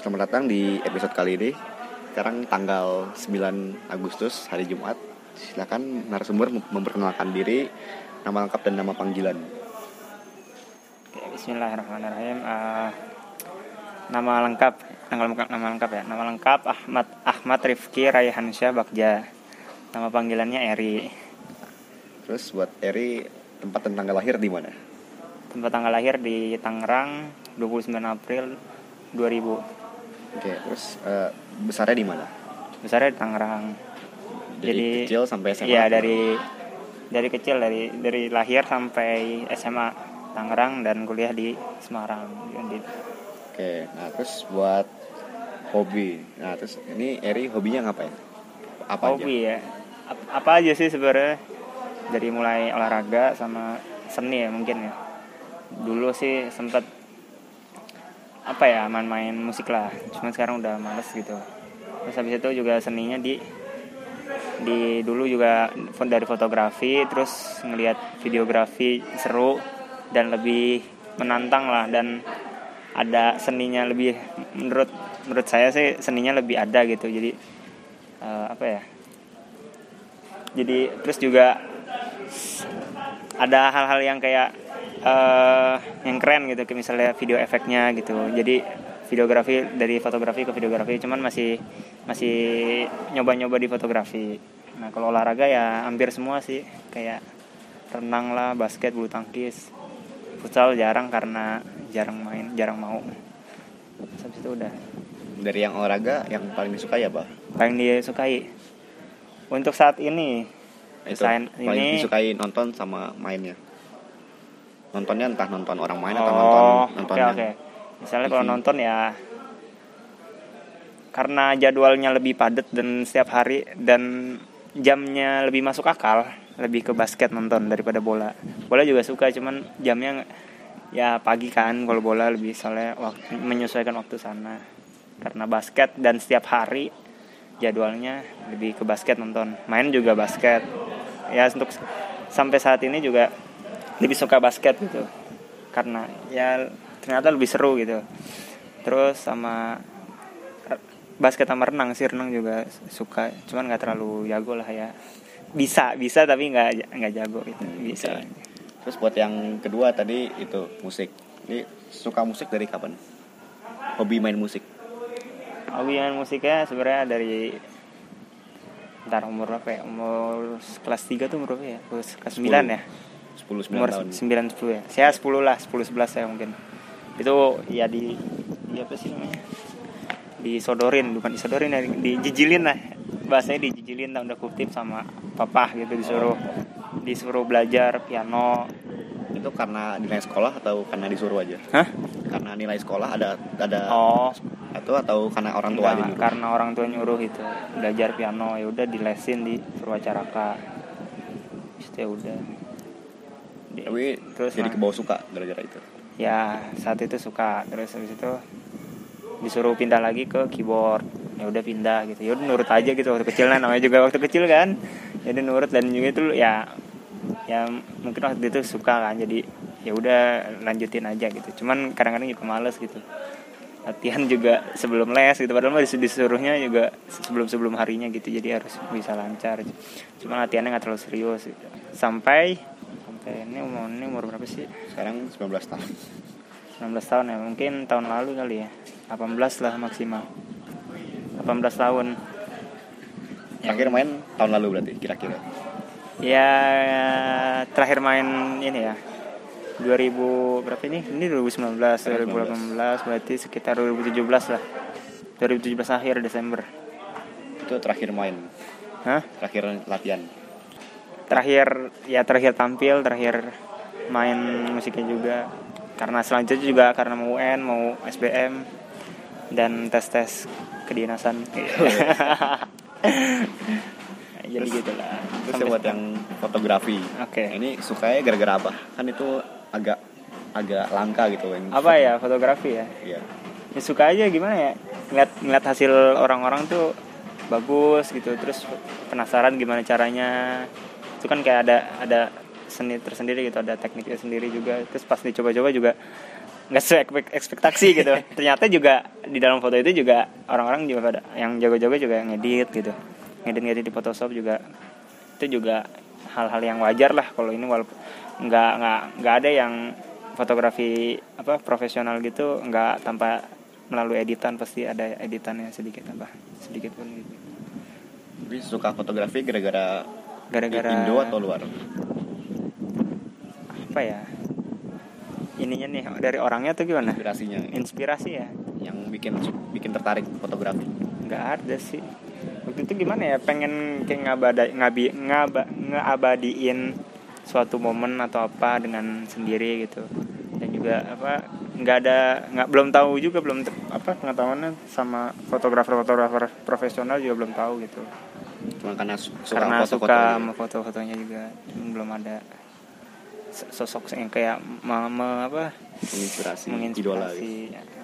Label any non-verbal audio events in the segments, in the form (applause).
Selamat datang di episode kali ini. Sekarang tanggal 9 Agustus, hari Jumat. Silakan narasumber mem- memperkenalkan diri, nama lengkap dan nama panggilan. Oke, Bismillahirrahmanirrahim. Eh, nama lengkap, lengkap, nama lengkap ya. Nama lengkap Ahmad Ahmad Rifki Raihansyah Bagja. Nama panggilannya Eri. Terus buat Eri, tempat dan tanggal lahir di mana? Tempat tanggal lahir di Tangerang 29 April 2000. Oke, terus eh, besarnya di mana? Besarnya di Tangerang. Dari kecil sampai SMA? Iya, dari dari kecil dari dari lahir sampai SMA Tangerang dan kuliah di Semarang. Oke, nah terus buat hobi. Nah, terus ini Eri hobinya ngapain? Apa hobi ya Ap- apa aja sih sebenarnya dari mulai olahraga sama seni ya mungkin ya dulu sih sempet apa ya main-main musik lah. Cuman sekarang udah males gitu. Terus habis itu juga seninya di di dulu juga dari fotografi terus ngelihat videografi seru dan lebih menantang lah. Dan ada seninya lebih menurut menurut saya sih seninya lebih ada gitu. Jadi eh, apa ya jadi terus juga ada hal-hal yang kayak eh yang keren gitu kayak misalnya video efeknya gitu. Jadi videografi dari fotografi ke videografi cuman masih masih nyoba-nyoba di fotografi. Nah kalau olahraga ya hampir semua sih. Kayak renang lah basket bulu tangkis. Futsal jarang karena jarang main jarang mau. Habis itu udah. Dari yang olahraga yang paling disukai apa? paling disukai. Untuk saat ini Itu Selain paling ini disukai nonton sama mainnya. Nontonnya entah nonton orang main atau nonton oh nonton oke yang oke. Misalnya kalau nonton ya karena jadwalnya lebih padat dan setiap hari dan jamnya lebih masuk akal lebih ke basket nonton daripada bola. Bola juga suka cuman jamnya ya pagi kan kalau bola lebih soalnya waktu, menyesuaikan waktu sana. Karena basket dan setiap hari jadwalnya lebih ke basket nonton. Main juga basket. Ya untuk sampai saat ini juga lebih suka basket gitu. Karena ya ternyata lebih seru gitu. Terus sama basket sama renang sih renang juga suka. Cuman nggak terlalu jago lah ya. Bisa bisa tapi nggak nggak jago gitu. Bisa. Oke. Terus buat yang kedua tadi itu musik. Ini suka musik dari kapan? Hobi main musik. hobi main musiknya sebenarnya dari ntar umur berapa ya? Umur kelas 3 tuh umur berapa ya? Kelas kelas 9 ya 10 9 umur tahun. 9 10 ya. Saya 10 lah 10 11 saya mungkin. Itu ya di di apa sih namanya? Disodorin bukan disodorin ya dijijilin lah. Bahasanya dijijilin tanda kutip sama papa gitu disuruh disuruh belajar piano. Itu karena nilai sekolah atau karena disuruh aja? hah? Karena nilai sekolah ada ada oh. atau atau karena orang tua aja enggak, nyuruh? karena orang tua nyuruh itu belajar piano ya udah dilesin di Purwacaraka Terus ya udah Tapi terus jadi nah, kebawa suka gara-gara itu. ya saat itu suka. Terus habis itu disuruh pindah lagi ke keyboard. Ya udah pindah gitu. Ya udah nurut aja gitu waktu kecil. Nah, namanya juga waktu kecil kan. Jadi nurut. Dan juga itu ya ya mungkin waktu itu suka kan. Jadi ya udah lanjutin aja gitu. Cuman kadang-kadang juga males gitu. Latihan juga sebelum les gitu. Padahal mah disuruh disuruhnya juga sebelum sebelum harinya gitu. Jadi harus bisa lancar. Cuman latihannya nggak terlalu serius gitu. sampai sampai ini umur ini umur berapa sih? Sekarang 19 tahun. 19 tahun ya mungkin tahun lalu kali ya. 18 lah maksimal. 18 tahun. Terakhir main tahun lalu berarti kira-kira. ya terakhir main ini ya. 2000 berapa ini? Ini 2019 2018 berarti sekitar 2017 lah. 2017 akhir Desember. Itu terakhir main, Hah? terakhir latihan. Terakhir ya terakhir tampil terakhir main musiknya juga karena selanjutnya juga karena mau UN mau SBM dan tes tes kedinasan (laughs) jadi gitu lah Terus ya buat yang fotografi. Oke. Ini sukanya gara-gara apa? Kan itu agak agak langka gitu yang apa ya fotografi ya Iya. ya suka aja gimana ya ngeliat ngeliat hasil orang-orang tuh bagus gitu terus penasaran gimana caranya itu kan kayak ada ada seni tersendiri gitu ada tekniknya sendiri juga. Terus pas dicoba-coba juga nggak sesuai ekspek- ekspektasi (laughs) gitu. Ternyata juga di dalam foto itu juga orang-orang juga pada yang jago-jago juga ngedit gitu. Ngedit-ngedit di Photoshop juga. Itu juga hal-hal yang wajar lah kalau ini walaupun nggak nggak nggak ada yang fotografi apa profesional gitu nggak tanpa melalui editan pasti ada editannya sedikit apa sedikit pun gitu. Jadi suka fotografi gara-gara gara-gara Indo atau luar? apa ya? Ininya nih dari orangnya tuh gimana? Inspirasinya. Inspirasi ya? Yang bikin bikin tertarik fotografi. nggak ada sih. Waktu itu gimana ya? Pengen kayak ngabada ngabi ngaba ngeabadiin suatu momen atau apa dengan sendiri gitu. Dan juga apa nggak ada nggak belum tahu juga belum apa pengetahuannya sama fotografer fotografer profesional juga belum tahu gitu Cuma karena su- suka karena foto-foto suka ya. sama foto-fotonya juga belum ada sosok yang kayak me- me- apa? Menginspirasi, idola menginspirasi gitu.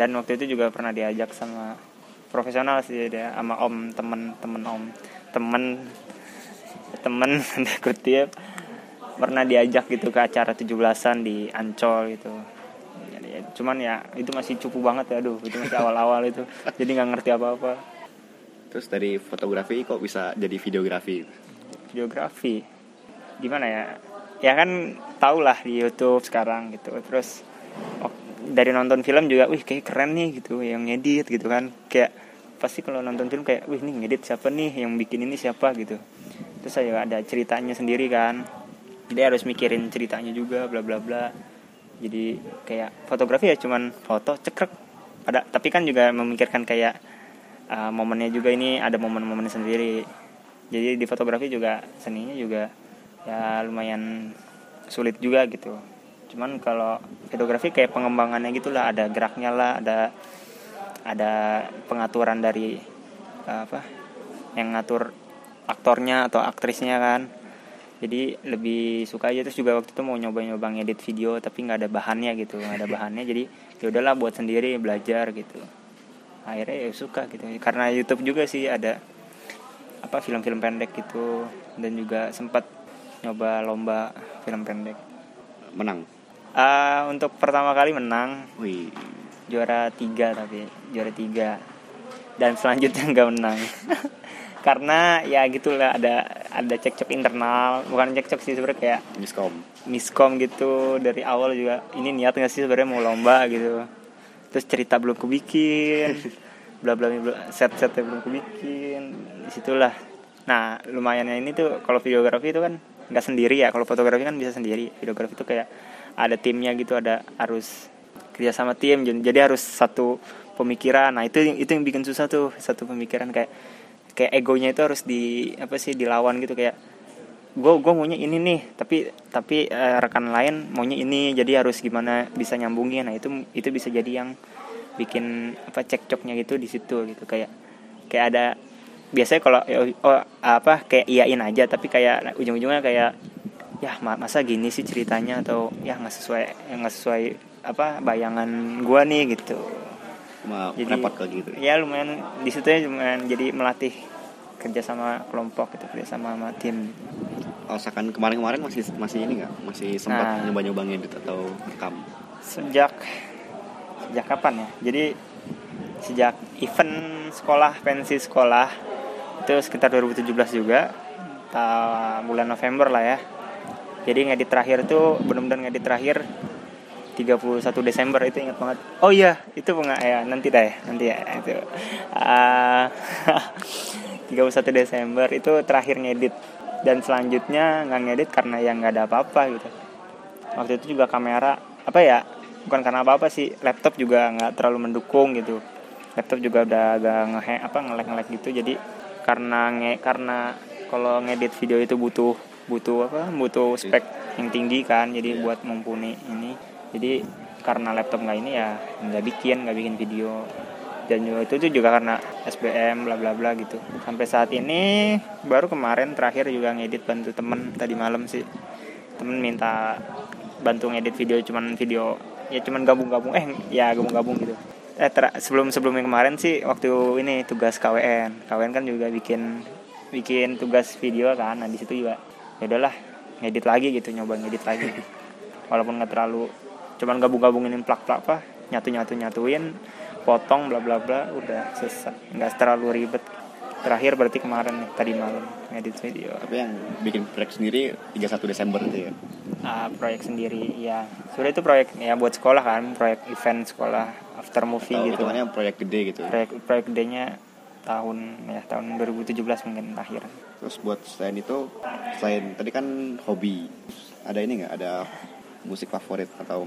dan waktu itu juga pernah diajak sama profesional sih dia sama om temen temen om temen temen (laughs) kutip. Pernah diajak gitu ke acara 17-an di Ancol gitu. Jadi, ya, cuman ya itu masih cupu banget ya aduh itu masih awal-awal itu. Jadi nggak ngerti apa-apa Terus dari fotografi kok bisa jadi videografi? videografi gimana ya? Ya kan tau lah di YouTube sekarang gitu. Terus dari nonton film juga wih kayak keren nih gitu yang ngedit gitu kan. Kayak pasti kalau nonton film kayak wih ini ngedit siapa nih? Yang bikin ini siapa? gitu. Terus saya ada ceritanya sendiri kan. Jadi harus mikirin ceritanya juga bla bla bla. Jadi kayak fotografi ya cuman foto cekrek. Ada tapi kan juga memikirkan kayak uh, momennya juga ini ada momen-momennya sendiri. Jadi di fotografi juga seninya juga ya lumayan sulit juga gitu. Cuman kalau videografi kayak pengembangannya gitulah ada geraknya lah ada ada pengaturan dari uh, apa yang ngatur aktornya atau aktrisnya kan. Jadi lebih suka aja. Terus juga waktu itu mau nyoba-nyoba ngedit video tapi nggak ada bahannya gitu nggak ada bahannya. Jadi ya udahlah buat sendiri belajar gitu akhirnya ya suka gitu. Karena YouTube juga sih ada apa film-film pendek gitu. Dan juga sempat nyoba lomba film pendek. Menang. Ah, untuk pertama kali menang. Wih, juara tiga tapi juara tiga. Dan selanjutnya nggak menang. (laughs) Karena ya gitulah ada ada cekcok internal. Bukan cekcok sih sebenarnya kayak miskom. miskom gitu. Dari awal juga ini niat nggak sih sebenarnya mau lomba gitu terus cerita belum kubikin (laughs) bla bla bla set setnya belum kubikin di situlah nah lumayannya ini tuh kalau videografi itu kan nggak sendiri ya kalau fotografi kan bisa sendiri. Videografi itu kayak ada timnya gitu ada harus kerja sama tim jadi jadi harus satu pemikiran. Nah itu itu yang bikin susah tuh satu pemikiran kayak kayak egonya itu harus di apa sih dilawan gitu kayak gue gue maunya ini nih tapi tapi eh, rekan lain maunya ini jadi harus gimana bisa nyambungin. Nah itu itu bisa jadi yang bikin apa cekcoknya gitu di situ gitu. Kayak kayak ada biasanya kalau oh, apa kayak iyain aja tapi kayak ujung-ujungnya kayak ya ma- masa gini sih ceritanya? Atau ya nggak sesuai nggak sesuai apa bayangan gua nih gitu. Cuma jadi repot kayak gitu. ya lumayan di situ ya lumayan jadi melatih kerja sama kelompok gitu kerja sama sama tim misalkan kemarin-kemarin masih masih ini nggak? Masih sempat Nah. nyoba-nyoba ngedit atau rekam? sejak sejak kapan ya jadi sejak event sekolah pensi sekolah itu sekitar 2017 juga bulan November lah ya jadi ngedit terakhir tuh benar-benar ngedit terakhir 31 Desember itu ingat banget oh iya itu penga ya nanti dah ya nanti ya itu Ah, (laughs) 31 Desember itu terakhir ngedit dan selanjutnya nggak ngedit karena yang nggak ada apa-apa gitu. Waktu itu juga kamera apa ya bukan karena apa apa sih laptop juga nggak terlalu mendukung gitu. Laptop juga udah agak ngehe apa ngelek ngelek gitu. Jadi karena nge karena kalau ngedit video itu butuh butuh apa butuh spek yang tinggi kan jadi buat mumpuni ini. Jadi karena laptop nggak ini ya nggak bikin nggak bikin video dan juga itu tuh juga karena SBM bla bla bla gitu. Sampai saat ini baru kemarin terakhir juga ngedit bantu temen tadi malam sih. Temen minta bantu ngedit video cuman video ya cuman gabung-gabung eh ya gabung-gabung gitu. Eh ter- sebelum sebelum yang kemarin sih waktu ini tugas KWN KWN kan juga bikin bikin tugas video kan nah di situ juga ya udahlah ngedit lagi gitu nyoba ngedit lagi. (laughs) Walaupun nggak terlalu cuman gabung-gabungin plak-plak apa nyatu-nyatu nyatuin potong bla bla bla udah selesai. Nggak terlalu ribet. Terakhir berarti kemarin nih tadi malam ngedit video. Tapi yang bikin proyek sendiri 31 Desember itu ya. Ah, proyek sendiri ya sudah itu proyek ya buat sekolah kan proyek event sekolah after movie Atau gitu. hitungannya proyek gede gitu. proyek proyek gedenya tahun ya tahun 2017 mungkin akhir Terus buat selain itu, selain tadi kan hobi, ada ini nggak? Ada musik favorit atau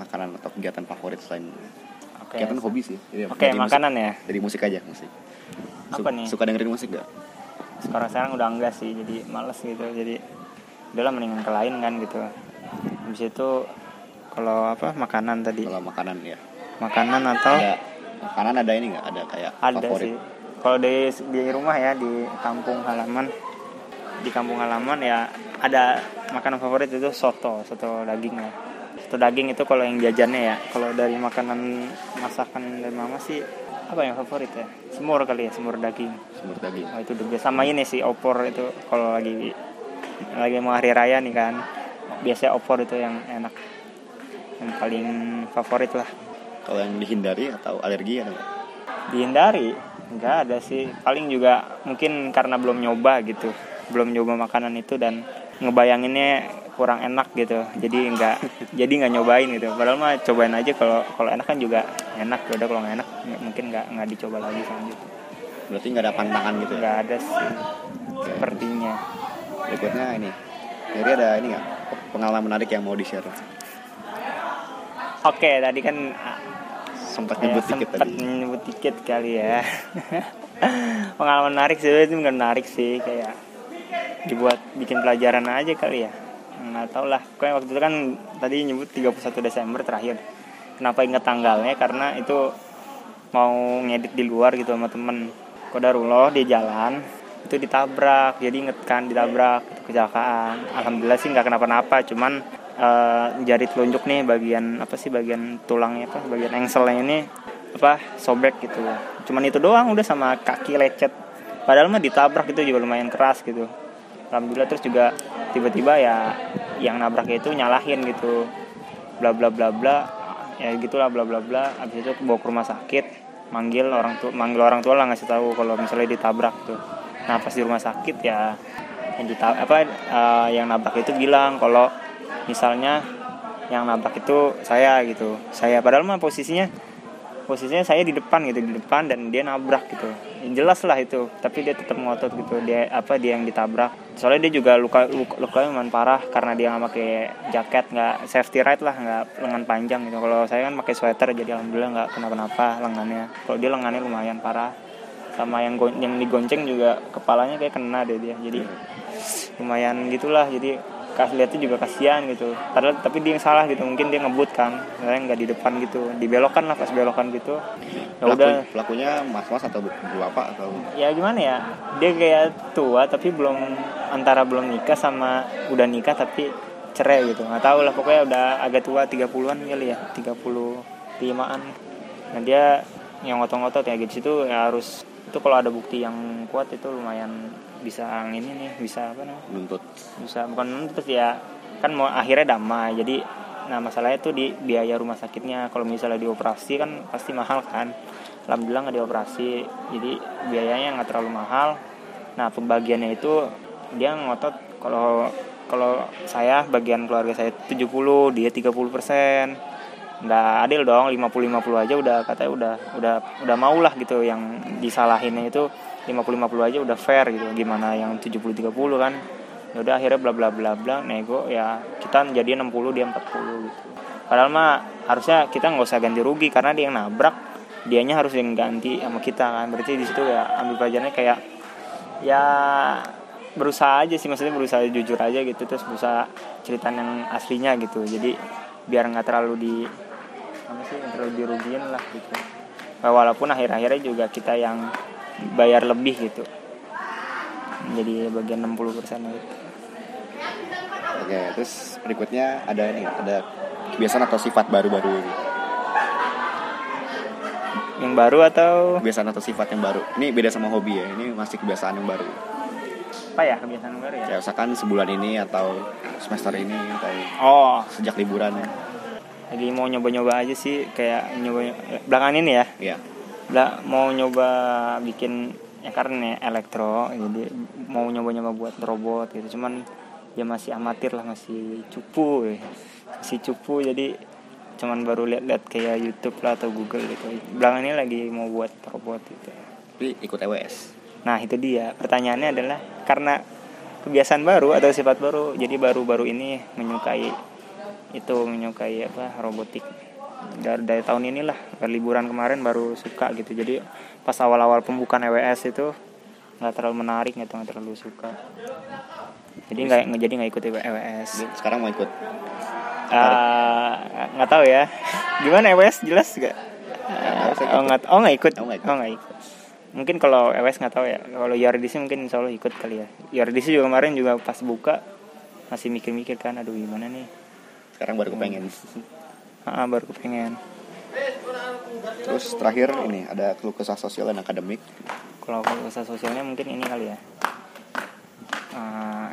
makanan atau kegiatan favorit selain oke kegiatan hobi sih. Jadi oke musik- makanan ya Dari musik aja musik. Su- Apa nih? Suka dengerin musik gak? sekarang sekarang udah enggak sih jadi males gitu jadi udahlah mendingan ke lain kan gitu habis itu kalau apa makanan tadi Kalau makanan ya. makanan atau Ada makanan ada ini nggak? Ada kayak ada favorit. sih kalau di di rumah ya di kampung halaman di kampung halaman ya ada makanan favorit itu soto soto daging ya soto daging itu kalau yang jajannya ya. Kalau dari makanan masakan dari mama sih apa yang favorit ya? Semur kali ya semur daging. Semur daging. oh, itu best. sama ini sih opor itu kalau lagi lagi mau hari raya nih kan. Biasanya opor itu yang enak. Yang paling favorit lah. Kalau yang dihindari atau alergi ada nggak? dihindari? Nggak ada sih. Paling juga mungkin karena belum nyoba gitu. Belum nyoba makanan itu dan ngebayanginnya kurang enak gitu jadi nggak (laughs) jadi nggak nyobain gitu padahal mah cobain aja kalau kalau enak kan juga enak ya udah kalau nggak enak mungkin nggak nggak dicoba lagi selanjutnya Berarti nggak ada pantangan gitu ya? nggak ada sih sepertinya Berikutnya ini. Jadi ada ini nggak? Pengalaman menarik yang mau di-share? oke tadi kan Sempat ya, nyebut dikit sempet tadi. nyebut dikit kali ya (laughs) pengalaman menarik sih itu nggak menarik sih kayak dibuat bikin pelajaran aja kali ya nggak tau lah. Pokoknya waktu itu kan tadi nyebut 31 Desember terakhir. Kenapa inget tanggalnya? Karena itu mau ngedit di luar gitu sama temen. Kodarullah di jalan itu ditabrak. Jadi inget kan ditabrak itu kecelakaan. Alhamdulillah sih nggak kenapa-napa. Cuman eh, jari telunjuk nih bagian apa sih bagian tulangnya apa bagian engselnya ini apa sobek gitu. Cuman itu doang udah sama kaki lecet. Padahal mah ditabrak itu juga lumayan keras gitu alhamdulillah terus juga tiba-tiba ya yang nabraknya itu nyalahin gitu. Bla bla bla bla. Ya gitulah bla bla bla. Abis itu bawa ke rumah sakit manggil orang tua manggil orang tua lah ngasih tahu kalau misalnya ditabrak tuh. Nah pas di rumah sakit ya yang ditab apa eh, yang nabrak itu bilang kalau misalnya yang nabrak itu saya gitu. Saya padahal mah posisinya posisinya saya di depan gitu di depan dan dia nabrak gitu jelas lah itu. Tapi dia tetap ngotot gitu. Dia apa dia yang ditabrak. Soalnya dia juga luka luka lukanya lumayan parah. Karena dia nggak pakai jaket nggak safety ride lah nggak lengan panjang gitu. Kalau saya kan pakai sweater jadi alhamdulillah nggak kenapa-napa lengannya. Kalau dia lengannya lumayan parah. Sama yang yang digonceng juga kepalanya kayak kena deh dia. Jadi lumayan gitulah. Jadi kas lihatnya juga kasihan gitu. Padahal tapi dia yang salah gitu mungkin dia ngebut kan. Saya nggak di depan gitu dibelokkan lah pas belokan gitu. Ya Pelaku- udah. Pelakunya mas-mas atau bapak atau? Ya gimana ya? Dia kayak tua tapi belum antara belum nikah sama udah nikah tapi cerai gitu. Nggak tahu lah pokoknya udah agak tua 30-an kali ya 35-an nah dia yang ngotot-ngotot ya gitu. Itu ya harus itu kalau ada bukti yang kuat itu lumayan bisa ini nih bisa apa namanya? Nuntut. Bisa bukan nuntut ya. Kan mau akhirnya damai. Jadi nah masalahnya tuh di biaya rumah sakitnya. Kalau misalnya dioperasi kan pasti mahal kan. Alhamdulillah nggak dioperasi. Jadi biayanya nggak terlalu mahal. Nah pembagiannya itu dia ngotot kalau kalau saya bagian keluarga saya 70 dia 30 persen. Nggak adil dong 50-50 aja udah katanya udah udah udah mau lah gitu. Yang disalahinnya itu 50-50 aja udah fair gitu. Gimana yang 70-30 kan? Ya udah akhirnya bla bla bla bla nego. Ya kita jadi 60 dia 40 gitu. Padahal mah harusnya kita nggak usah ganti rugi karena dia yang nabrak dianya harus yang ganti sama kita kan. Berarti di situ ya ambil pelajarannya kayak ya berusaha aja sih. Maksudnya berusaha jujur aja gitu terus berusaha cerita yang aslinya gitu. Jadi biar nggak terlalu di apa sih terlalu dirugiin lah gitu. Walaupun akhir-akhirnya juga kita yang bayar lebih gitu. Jadi bagian 60 persen gitu. oke terus berikutnya ada ini ada kebiasaan atau sifat baru-baru ini? Yang baru atau? Kebiasaan atau sifat yang baru? Ini beda sama hobi ya ini masih kebiasaan yang baru. Apa ya kebiasaan baru ya? Kayak misalkan sebulan ini atau semester ini atau oh. sejak liburan. Ya lagi mau nyoba-nyoba aja sih kayak nyoba belakangan ini ya? Ya Bela- mau nyoba bikin ya karena elektro jadi mau nyoba-nyoba buat robot gitu. Cuman ya masih amatir lah masih cupu ya. masih cupu jadi cuman baru lihat-lihat kayak YouTube lah atau Google gitu. Belakangan ini lagi mau buat robot gitu. Tapi ikut EWS nah itu dia. Pertanyaannya adalah karena kebiasaan baru atau sifat baru jadi baru-baru ini menyukai itu menyukai apa robotik dari, dari tahun inilah dari liburan kemarin baru suka gitu. Jadi pas awal-awal pembukaan EWS itu nggak terlalu menarik gitu nggak terlalu suka. Jadi nggak jadi nggak ikut EWS Jadi sekarang mau ikut? Eh, nggak tahu ya. (laughs) Gimana EWS jelas gak tahu, saya oh nggak oh nggak ikut? Oh, nggak ikut. oh ikut. Mungkin kalau EWS nggak tahu ya. Kalau YRDC mungkin insya Allah ikut kali ya. YRDC juga kemarin juga pas buka masih mikir-mikir kan aduh gimana nih? Sekarang baru kepengen ah baru kepengen. Terus terakhir ini ada keluh kesah sosial dan akademik. Kalau usaha sosialnya mungkin ini kali ya. Eh,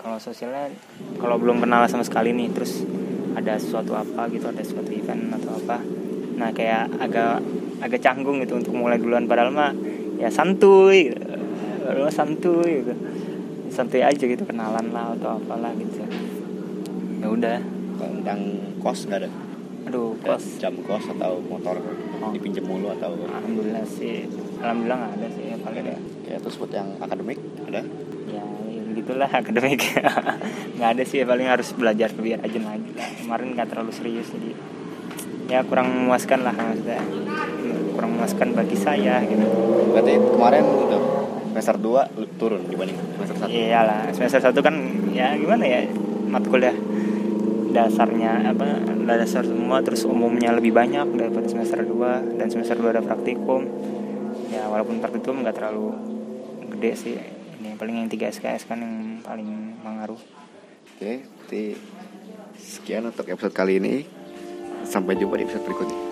kalau sosialnya kalau belum kenal sama sekali nih terus ada sesuatu apa gitu ada sesuatu event atau apa. Nah kayak agak agak canggung gitu untuk mulai duluan. Padahal mah ya santuy gitu. Padahal santuy gitu. Santuy aja gitu kenalan lah atau apalah gitu. Ya udah tentang kos nggak ada? Aduh Ada kos. jam kos atau motor dipinjam mulu atau? Alhamdulillah sih. Alhamdulillah nggak ada sih ya paling ya ya terus buat yang akademik ada? Ya yang gitulah (laughs) akademik. Nggak ada sih paling harus belajar lebih rajin lagi lah kemarin nggak terlalu serius jadi ya kurang memuaskan lah maksudnya. Kurang memuaskan bagi saya gitu. Berarti kemarin itu semester 2 turun dibanding semester 1 iyalah semester satu kan ya gimana ya matkul ya dasarnya apa dasar semua terus umumnya lebih banyak daripada semester 2 dan semester 2 ada praktikum. Ya walaupun praktikum nggak terlalu gede sih. Ini paling yang 3 SKS kan yang paling mengaruh oke berarti sekian untuk episode kali ini. Sampai jumpa di episode berikutnya